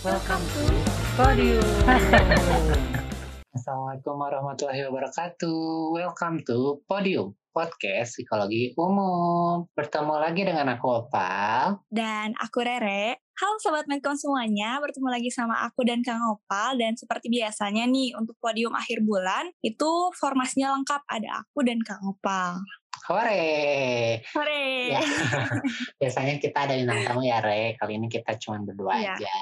Welcome to Podium. Assalamualaikum warahmatullahi wabarakatuh. Welcome to Podium, podcast psikologi umum. Bertemu lagi dengan aku Opal. Dan aku Rere. Halo Sobat Medcom semuanya, bertemu lagi sama aku dan Kang Opal. Dan seperti biasanya nih, untuk podium akhir bulan, itu formasinya lengkap. Ada aku dan Kang Opal. Hore. Hore. Ya. Biasanya kita ada bintang tamu ya, Re. Kali ini kita cuma berdua Iya. aja.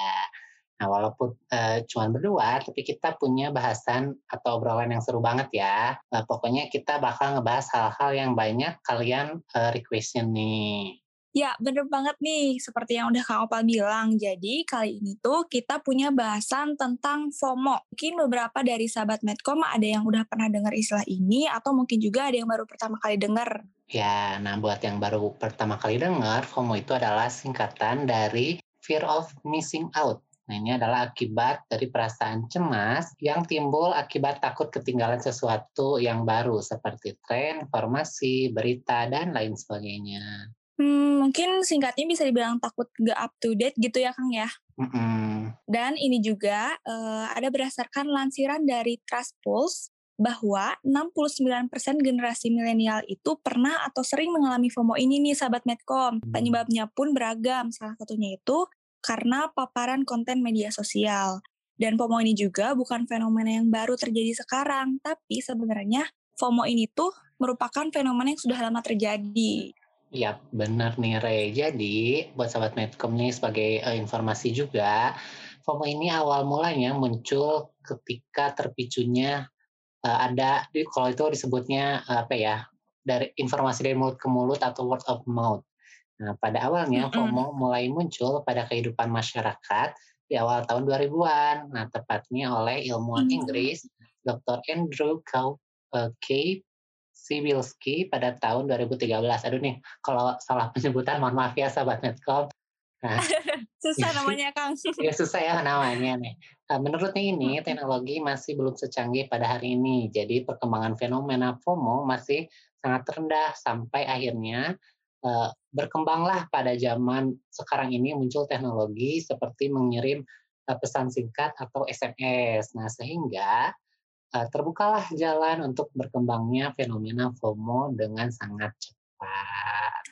Nah, walaupun eh, cuma berdua, tapi kita punya bahasan atau obrolan yang seru banget ya. Eh, pokoknya kita bakal ngebahas hal-hal yang banyak kalian eh, requestin nih. Ya, bener banget nih. Seperti yang udah Kang Opal bilang. Jadi, kali ini tuh kita punya bahasan tentang FOMO. Mungkin beberapa dari sahabat Medcom ada yang udah pernah dengar istilah ini, atau mungkin juga ada yang baru pertama kali dengar. Ya, nah buat yang baru pertama kali dengar, FOMO itu adalah singkatan dari Fear of Missing Out. Nah, ini adalah akibat dari perasaan cemas yang timbul akibat takut ketinggalan sesuatu yang baru seperti tren, informasi, berita, dan lain sebagainya. Hmm, mungkin singkatnya bisa dibilang takut gak up to date gitu ya Kang ya. Mm-mm. Dan ini juga eh, ada berdasarkan lansiran dari Trust Pulse bahwa 69% generasi milenial itu pernah atau sering mengalami FOMO ini nih sahabat Medcom. Penyebabnya pun beragam. Salah satunya itu karena paparan konten media sosial. Dan FOMO ini juga bukan fenomena yang baru terjadi sekarang, tapi sebenarnya FOMO ini tuh merupakan fenomena yang sudah lama terjadi. Ya, benar nih Re. Jadi, buat sahabat Medcom nih sebagai eh, informasi juga, FOMO ini awal mulanya muncul ketika terpicunya eh, ada, kalau itu disebutnya eh, apa ya, dari informasi dari mulut ke mulut atau word of mouth. Nah, pada awalnya. FOMO mulai muncul pada kehidupan masyarakat di awal tahun 2000-an. Nah, tepatnya oleh ilmuwan Hmm. Inggris, Dr. Andrew Kau- eh, K. Sibilski pada tahun 2013. Aduh nih, kalau salah penyebutan mohon maaf ya sahabat Netcom. Nah, Susah namanya Kang. ya susah ya namanya nih. Nah, menurutnya ini teknologi masih belum secanggih pada hari ini. Jadi perkembangan fenomena FOMO masih sangat rendah sampai akhirnya eh, berkembanglah pada zaman sekarang ini muncul teknologi seperti mengirim eh, pesan singkat atau SMS. Nah, sehingga eh, terbukalah jalan untuk berkembangnya fenomena FOMO dengan sangat cepat.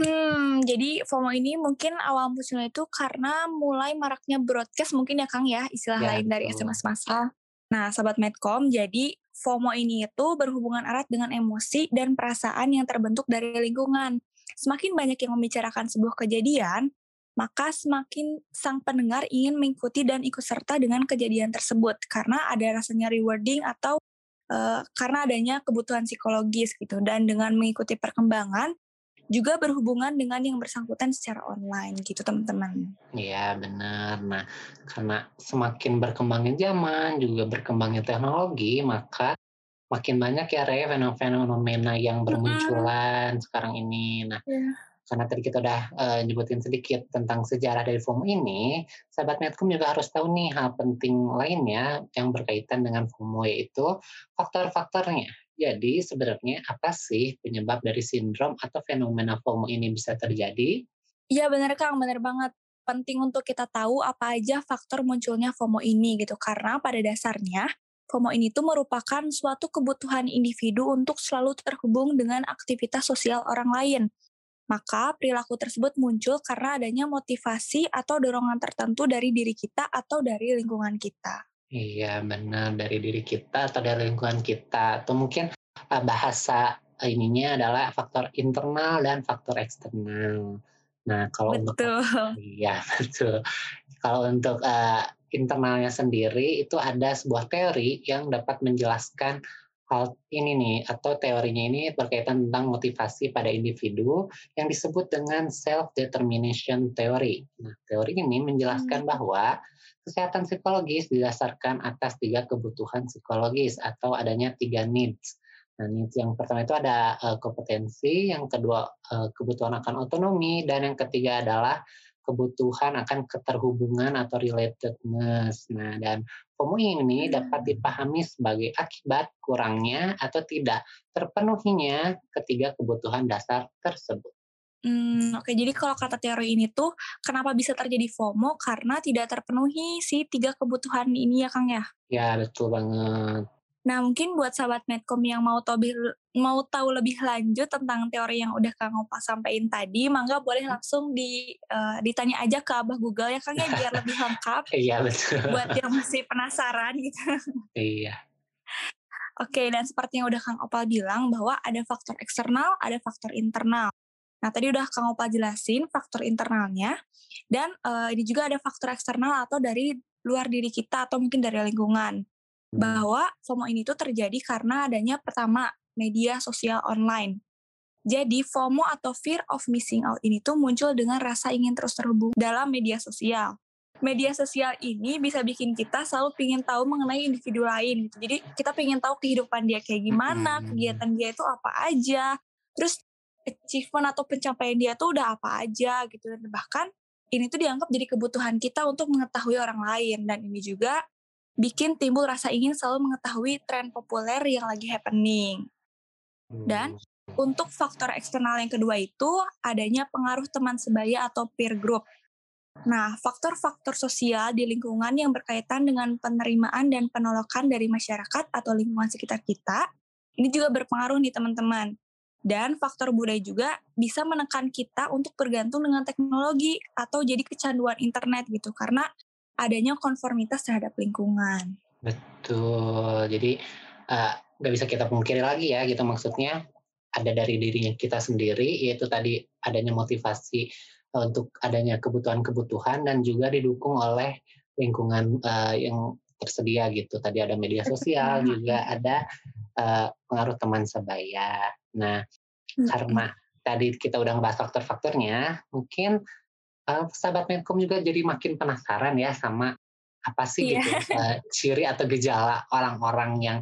Hmm, jadi FOMO ini mungkin awal munculnya itu karena mulai maraknya broadcast mungkin ya Kang ya, istilah Ya, lain dari betul. SMS massal. Nah, sahabat Medcom, jadi FOMO ini itu berhubungan erat dengan emosi dan perasaan yang terbentuk dari lingkungan. Semakin banyak yang membicarakan sebuah kejadian, maka semakin sang pendengar ingin mengikuti dan ikut serta dengan kejadian tersebut karena ada rasanya rewarding atau eh, karena adanya kebutuhan psikologis gitu dan dengan mengikuti perkembangan juga berhubungan dengan yang bersangkutan secara online gitu teman-teman. Iya benar. Nah, karena semakin berkembangnya zaman, juga berkembangnya teknologi, maka makin banyak ya Re fenomena yang bermunculan sekarang ini. Nah, Iya. karena tadi kita udah eh, nyebutin sedikit tentang sejarah dari FOMO ini, sahabat Netcom juga harus tahu nih hal penting lainnya yang berkaitan dengan FOMO yaitu faktor-faktornya. Jadi sebenarnya apa sih penyebab dari sindrom atau fenomena FOMO ini bisa terjadi? Iya bener Kang, bener banget. Penting untuk kita tahu apa aja faktor munculnya FOMO ini gitu. Karena pada dasarnya FOMO ini tuh merupakan suatu kebutuhan individu untuk selalu terhubung dengan aktivitas sosial orang lain. Maka perilaku tersebut muncul karena adanya motivasi atau dorongan tertentu dari diri kita atau dari lingkungan kita. Iya, benar dari diri kita atau dari lingkungan kita. Atau mungkin eh, bahasa ininya adalah faktor internal dan faktor eksternal. Nah, kalau untuk Betul. iya betul. Kalau untuk eh, internalnya sendiri itu ada sebuah teori yang dapat menjelaskan hal ini nih atau teorinya ini berkaitan tentang motivasi pada individu yang disebut dengan self determination theory. Nah, teori ini menjelaskan Hmm. bahwa kesehatan psikologis didasarkan atas tiga kebutuhan psikologis atau adanya tiga needs. Nah, needs yang pertama itu ada eh, kompetensi, yang kedua eh, kebutuhan akan otonomi, dan yang ketiga adalah kebutuhan akan keterhubungan atau relatedness. Nah, dan FOMO ini dapat dipahami sebagai akibat kurangnya atau tidak terpenuhinya ketiga kebutuhan dasar tersebut. Hmm, oke. Jadi kalau kata teori ini tuh, kenapa bisa terjadi FOMO? Karena tidak terpenuhi si tiga kebutuhan ini ya, Kang, ya? Ya, betul banget. Nah, mungkin buat sahabat Medcom yang mau tahu mau tahu lebih lanjut tentang teori yang udah Kang Opa sampaikan tadi, mangga boleh langsung di uh, ditanya aja ke Abah Google ya, Kang, ya, biar lebih lengkap. Iya, betul. Buat yang masih penasaran gitu. Iya. Oke, dan seperti yang udah Kang Opal bilang bahwa ada faktor eksternal, ada faktor internal. Nah, tadi udah Kang Opa jelasin faktor internalnya, dan uh, ini juga ada faktor eksternal atau dari luar diri kita atau mungkin dari lingkungan. Hmm. Bahwa FOMO ini tuh terjadi karena adanya pertama media sosial online. Jadi FOMO atau fear of missing out ini tuh muncul dengan rasa ingin terus terhubung dalam media sosial. Media sosial ini bisa bikin kita selalu ingin tahu mengenai individu lain gitu. Jadi kita pengen tahu kehidupan dia kayak gimana, hmm. kegiatan dia itu apa aja. Terus achievement atau pencapaian dia tuh udah apa aja gitu dan bahkan ini tuh dianggap jadi kebutuhan kita untuk mengetahui orang lain dan ini juga bikin timbul rasa ingin selalu mengetahui tren populer yang lagi happening. Dan hmm. untuk faktor eksternal yang kedua itu adanya pengaruh teman sebaya atau peer group. Nah, faktor-faktor sosial di lingkungan yang berkaitan dengan penerimaan dan penolakan dari masyarakat atau lingkungan sekitar kita, ini juga berpengaruh nih teman-teman. Dan faktor budaya juga bisa menekan kita untuk bergantung dengan teknologi atau jadi kecanduan internet gitu karena adanya konformitas terhadap lingkungan. Betul. Jadi uh, nggak bisa kita pungkiri lagi ya gitu maksudnya ada dari dirinya kita sendiri yaitu tadi adanya motivasi uh, untuk adanya kebutuhan-kebutuhan dan juga didukung oleh lingkungan uh, yang tersedia gitu. Tadi ada media sosial juga ada uh, pengaruh teman sebaya. Nah, karena tadi kita udah ngebahas faktor-faktornya, mungkin uh, sahabat Menkom juga jadi makin penasaran ya sama apa sih yeah. gitu uh, ciri atau gejala orang-orang yang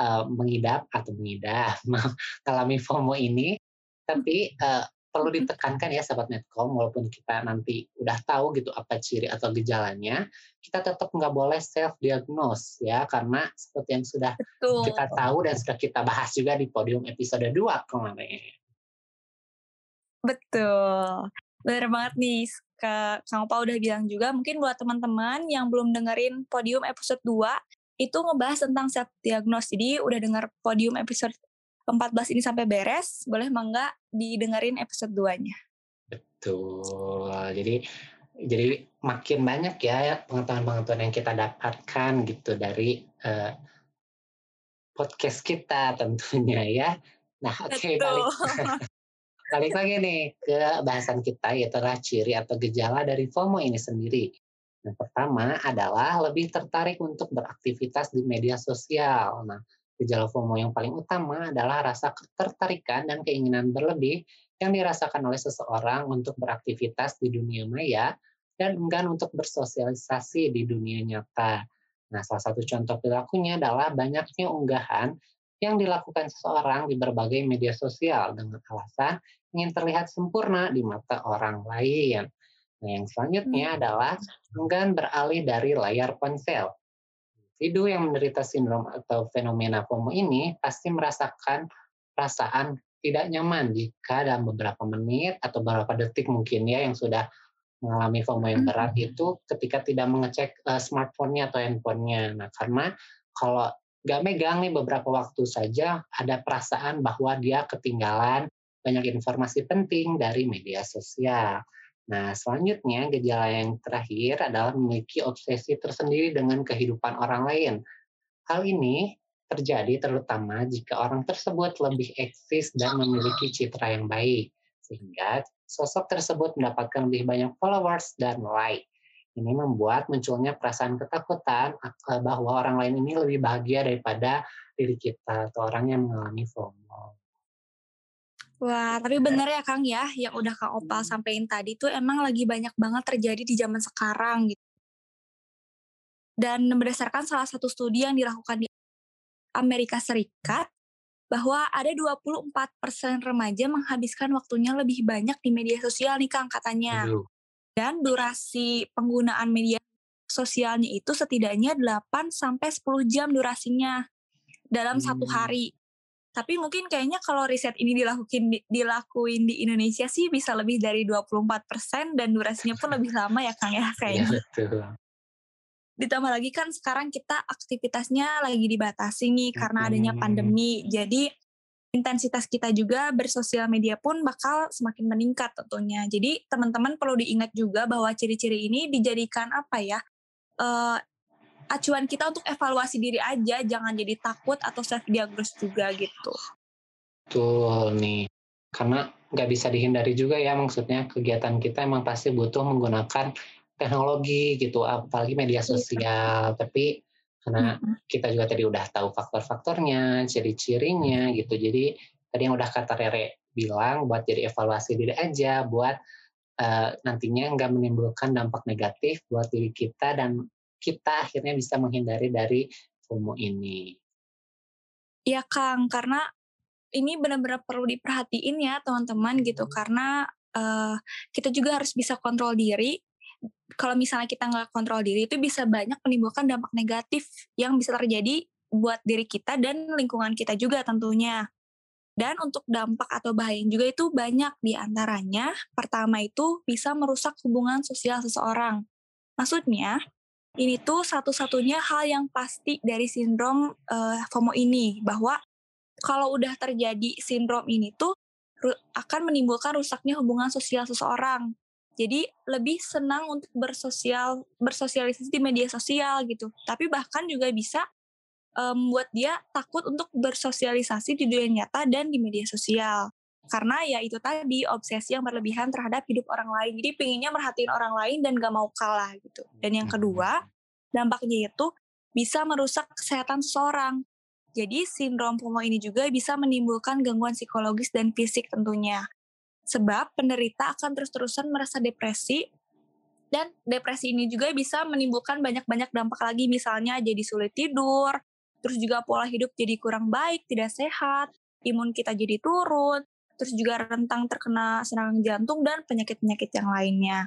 uh, mengidap atau mengidap mengalami FOMO ini. Tapi uh, perlu ditekankan ya sahabat Netcom, walaupun kita nanti udah tahu gitu apa ciri atau gejalanya, kita tetap nggak boleh self diagnose ya, karena seperti yang sudah Betul. kita tahu dan sudah kita bahas juga di podium episode 2 kemarin. Betul. Benar banget nih, ke Kang Opa udah bilang juga, mungkin buat teman-teman yang belum dengerin podium episode 2, itu ngebahas tentang self diagnose. Jadi udah dengar podium episode 14 ini sampai beres, boleh mangga didengerin episode 2-nya. Betul. Jadi jadi makin banyak ya pengetahuan-pengetahuan yang kita dapatkan gitu dari uh, podcast kita tentunya ya. Nah, oke okay, balik balik lagi nih ke bahasan kita yaitu ciri atau gejala dari FOMO ini sendiri. Yang pertama adalah lebih tertarik untuk beraktivitas di media sosial. Nah, Gejala FOMO yang paling utama adalah rasa ketertarikan dan keinginan berlebih yang dirasakan oleh seseorang untuk beraktivitas di dunia maya dan enggan untuk bersosialisasi di dunia nyata. Nah, salah satu contoh perilakunya adalah banyaknya unggahan yang dilakukan seseorang di berbagai media sosial dengan alasan ingin terlihat sempurna di mata orang lain. Nah, yang selanjutnya hmm. adalah enggan beralih dari layar ponsel individu yang menderita sindrom atau fenomena FOMO ini pasti merasakan perasaan tidak nyaman jika dalam beberapa menit atau beberapa detik mungkin ya yang sudah mengalami FOMO yang berat mm-hmm. itu ketika tidak mengecek uh, smartphone-nya atau handphonenya. Nah, karena kalau nggak megang nih beberapa waktu saja ada perasaan bahwa dia ketinggalan banyak informasi penting dari media sosial. Nah, selanjutnya gejala yang terakhir adalah memiliki obsesi tersendiri dengan kehidupan orang lain. Hal ini terjadi terutama jika orang tersebut lebih eksis dan memiliki citra yang baik, sehingga sosok tersebut mendapatkan lebih banyak followers dan like. Ini membuat munculnya perasaan ketakutan bahwa orang lain ini lebih bahagia daripada diri kita atau orang yang mengalami FOMO. Wah, tapi bener ya Kang ya, yang udah Kang Opal sampaikan tadi tuh emang lagi banyak banget terjadi di zaman sekarang gitu. Dan berdasarkan salah satu studi yang dilakukan di Amerika Serikat, bahwa ada 24% remaja menghabiskan waktunya lebih banyak di media sosial nih Kang katanya. Dan durasi penggunaan media sosialnya itu setidaknya 8 sampai 10 jam durasinya dalam hmm. satu hari. Tapi mungkin kayaknya kalau riset ini dilakuin di, dilakuin di Indonesia sih bisa lebih dari 24% dan durasinya pun lebih lama ya Kang ya Iya kayaknya. betul. Ditambah lagi kan sekarang kita aktivitasnya lagi dibatasi nih karena adanya Mhm. pandemi. Jadi intensitas kita juga bersosial media pun bakal semakin meningkat tentunya. Jadi teman-teman perlu diingat juga bahwa ciri-ciri ini dijadikan apa ya? eh, acuan kita untuk evaluasi diri aja, jangan jadi takut atau self diagnose juga gitu. Betul nih. Karena nggak bisa dihindari juga ya maksudnya kegiatan kita emang pasti butuh menggunakan teknologi gitu, apalagi media Iya. sosial. Tapi karena kita juga tadi udah tahu faktor-faktornya, ciri-cirinya gitu. Jadi tadi yang udah kata Rere bilang buat jadi evaluasi diri aja, buat eh, nantinya nggak menimbulkan dampak negatif buat diri kita dan kita akhirnya bisa menghindari dari FOMO ini. Iya Kang, karena ini benar-benar perlu diperhatiin ya teman-teman gitu karena eh, kita juga harus bisa kontrol diri. Kalau misalnya kita nggak kontrol diri itu bisa banyak menimbulkan dampak negatif yang bisa terjadi buat diri kita dan lingkungan kita juga tentunya. Dan untuk dampak atau bahaya juga itu banyak di antaranya. Pertama itu bisa merusak hubungan sosial seseorang. Maksudnya, ini tuh satu-satunya hal yang pasti dari sindrom eh, FOMO ini bahwa kalau udah terjadi sindrom ini tuh akan menimbulkan rusaknya hubungan sosial seseorang. Jadi lebih senang untuk bersosial bersosialisasi di media sosial gitu. Tapi bahkan juga bisa membuat dia takut untuk bersosialisasi di dunia nyata dan di media sosial. Karena ya itu tadi obsesi yang berlebihan terhadap hidup orang lain. Jadi pengennya merhatiin orang lain dan gak mau kalah gitu. Dan yang kedua, dampaknya itu bisa merusak kesehatan seseorang. Jadi sindrom FOMO ini juga bisa menimbulkan gangguan psikologis dan fisik tentunya. Sebab penderita akan terus-terusan merasa depresi dan depresi ini juga bisa menimbulkan banyak-banyak dampak lagi misalnya jadi sulit tidur, terus juga pola hidup jadi kurang baik, tidak sehat, imun kita jadi turun, terus juga rentang terkena serangan jantung dan penyakit-penyakit yang lainnya.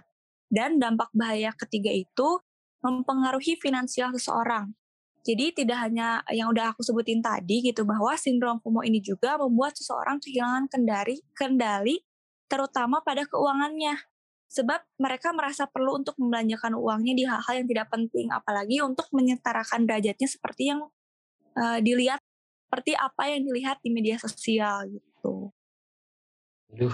Dan dampak bahaya ketiga itu mempengaruhi finansial seseorang. Jadi tidak hanya yang udah aku sebutin tadi gitu bahwa sindrom FOMO ini juga membuat seseorang kehilangan kendali kendali terutama pada keuangannya. Sebab mereka merasa perlu untuk membelanjakan uangnya di hal-hal yang tidak penting apalagi untuk menyetarakan derajatnya seperti yang uh, dilihat seperti apa yang dilihat di media sosial gitu. Aduh,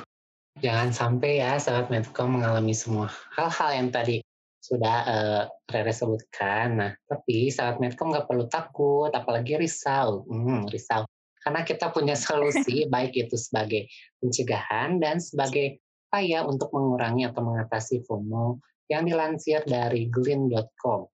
jangan sampai ya sahabat Medcom mengalami semua hal-hal yang tadi sudah uh, Rere sebutkan. Nah, tapi sahabat Medcom nggak perlu takut, apalagi risau. Hmm, risau. Karena kita punya solusi, baik itu sebagai pencegahan dan sebagai upaya untuk mengurangi atau mengatasi FOMO yang dilansir dari glean.com.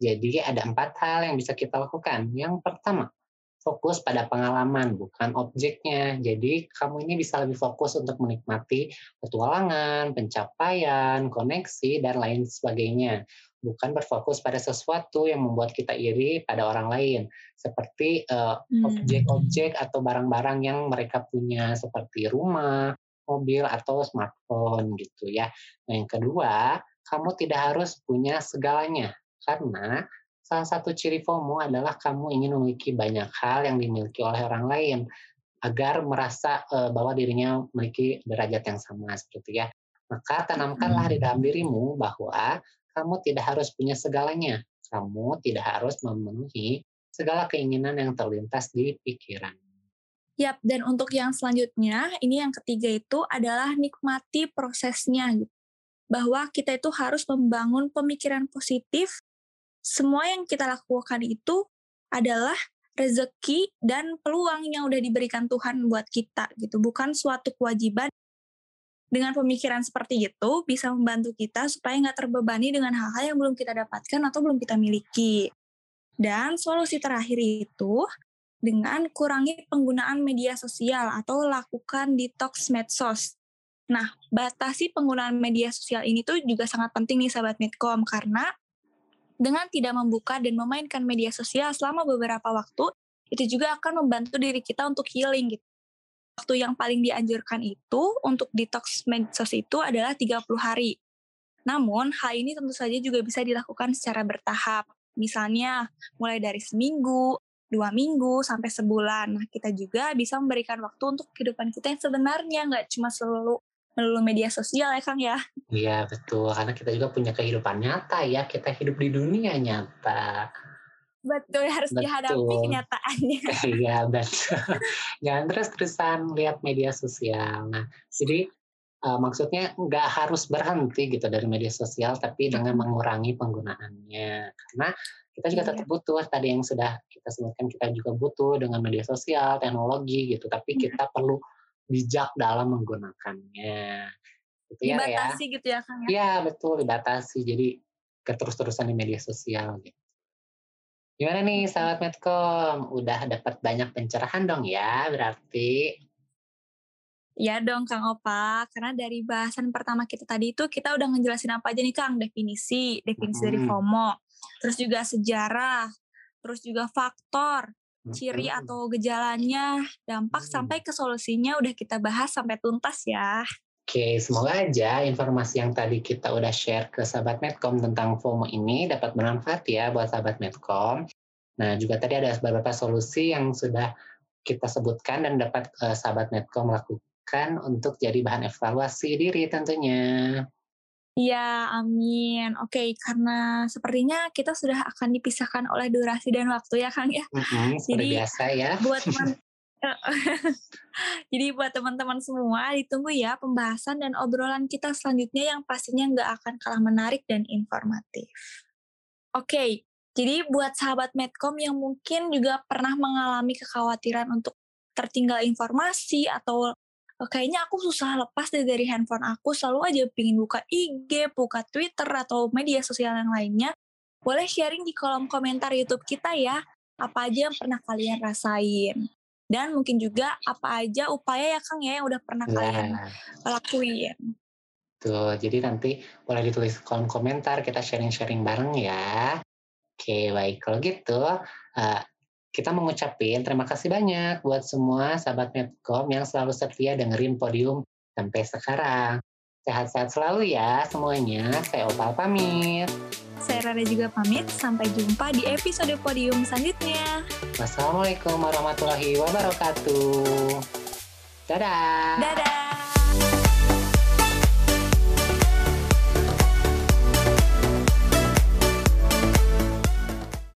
Jadi ada empat hal yang bisa kita lakukan. Yang pertama, fokus pada pengalaman, bukan objeknya. Jadi kamu ini bisa lebih fokus untuk menikmati petualangan, pencapaian, koneksi, dan lain sebagainya. Bukan berfokus pada sesuatu yang membuat kita iri pada orang lain. Seperti uh, objek-objek atau barang-barang yang mereka punya, seperti rumah, mobil, atau smartphone gitu ya. Nah, yang kedua, kamu tidak harus punya segalanya. Karena salah satu ciri FOMO adalah kamu ingin memiliki banyak hal yang dimiliki oleh orang lain agar merasa uh, bahwa dirinya memiliki derajat yang sama seperti ya. Maka tanamkanlah di dalam dirimu bahwa kamu tidak harus punya segalanya. Kamu tidak harus memenuhi segala keinginan yang terlintas di pikiran. Yap, dan untuk yang selanjutnya, ini yang ketiga itu adalah nikmati prosesnya. Bahwa kita itu harus membangun pemikiran positif semua yang kita lakukan itu adalah rezeki dan peluang yang udah diberikan Tuhan buat kita gitu, bukan suatu kewajiban. Dengan pemikiran seperti itu bisa membantu kita supaya nggak terbebani dengan hal-hal yang belum kita dapatkan atau belum kita miliki. Dan solusi terakhir itu dengan kurangi penggunaan media sosial atau lakukan detox medsos. Nah, batasi penggunaan media sosial ini tuh juga sangat penting nih sahabat Medcom karena dengan tidak membuka dan memainkan media sosial selama beberapa waktu, itu juga akan membantu diri kita untuk healing gitu. Waktu yang paling dianjurkan itu untuk detox medsos itu adalah 30 hari. Namun, hal ini tentu saja juga bisa dilakukan secara bertahap. Misalnya, mulai dari seminggu, dua minggu sampai sebulan. Nah, kita juga bisa memberikan waktu untuk kehidupan kita yang sebenarnya, nggak cuma selalu melulu media sosial ya Kang ya. Iya betul, karena kita juga punya kehidupan nyata ya, kita hidup di dunia nyata. Betul, harus betul. dihadapi kenyataannya. Iya betul. Jangan terus-terusan lihat media sosial. Nah, jadi uh, maksudnya nggak harus berhenti gitu dari media sosial, tapi dengan mengurangi penggunaannya. Karena kita juga tetap iya. butuh tadi yang sudah kita sebutkan kita juga butuh dengan media sosial, teknologi gitu, tapi iya. kita perlu bijak dalam menggunakannya. Gitu ya, dibatasi ya. gitu ya Kang ya? Iya betul dibatasi. Jadi keterus-terusan di media sosial gitu. Gimana nih sahabat Medcom? Udah dapat banyak pencerahan dong ya berarti? Ya dong Kang Opa, karena dari bahasan pertama kita tadi itu kita udah ngejelasin apa aja nih Kang, definisi, definisi hmm. dari FOMO, terus juga sejarah, terus juga faktor, ciri atau gejalanya, dampak hmm. sampai ke solusinya udah kita bahas sampai tuntas ya. Oke, semoga aja informasi yang tadi kita udah share ke sahabat Medcom tentang FOMO ini dapat bermanfaat ya buat sahabat Medcom. Nah, juga tadi ada beberapa solusi yang sudah kita sebutkan dan dapat uh, sahabat Medcom lakukan untuk jadi bahan evaluasi diri tentunya. Iya, amin. Oke, karena sepertinya kita sudah akan dipisahkan oleh durasi dan waktu ya, Kang ya. Mm-hmm, Jadi biasa ya. Buat teman Jadi buat teman-teman semua ditunggu ya pembahasan dan obrolan kita selanjutnya yang pastinya nggak akan kalah menarik dan informatif. Oke, jadi buat sahabat Medcom yang mungkin juga pernah mengalami kekhawatiran untuk tertinggal informasi atau kayaknya aku susah lepas dari handphone aku, selalu aja pingin buka IG, buka Twitter, atau media sosial yang lainnya, boleh sharing di kolom komentar YouTube kita ya, apa aja yang pernah kalian rasain. Dan mungkin juga apa aja upaya ya Kang ya yang udah pernah nah. kalian lakuin. Tuh, jadi nanti boleh ditulis kolom komentar, kita sharing-sharing bareng ya. Oke, baik. Kalau gitu, uh, kita mengucapkan terima kasih banyak buat semua sahabat Medcom yang selalu setia dengerin podium sampai sekarang. Sehat-sehat selalu ya semuanya. Saya Opal pamit. Saya Rara juga pamit. Sampai jumpa di episode podium selanjutnya. Wassalamualaikum warahmatullahi wabarakatuh. Dadah. Dadah.